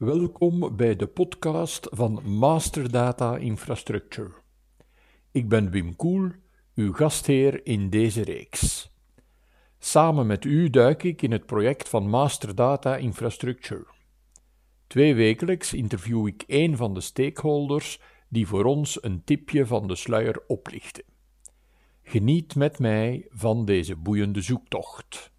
Welkom bij de podcast van Master Data Infrastructure. Ik ben Wim Koel, uw gastheer in deze reeks. Samen met u duik ik in het project van Master Data Infrastructure. Twee wekelijks interview ik een van de stakeholders die voor ons een tipje van de sluier oplichten. Geniet met mij van deze boeiende zoektocht.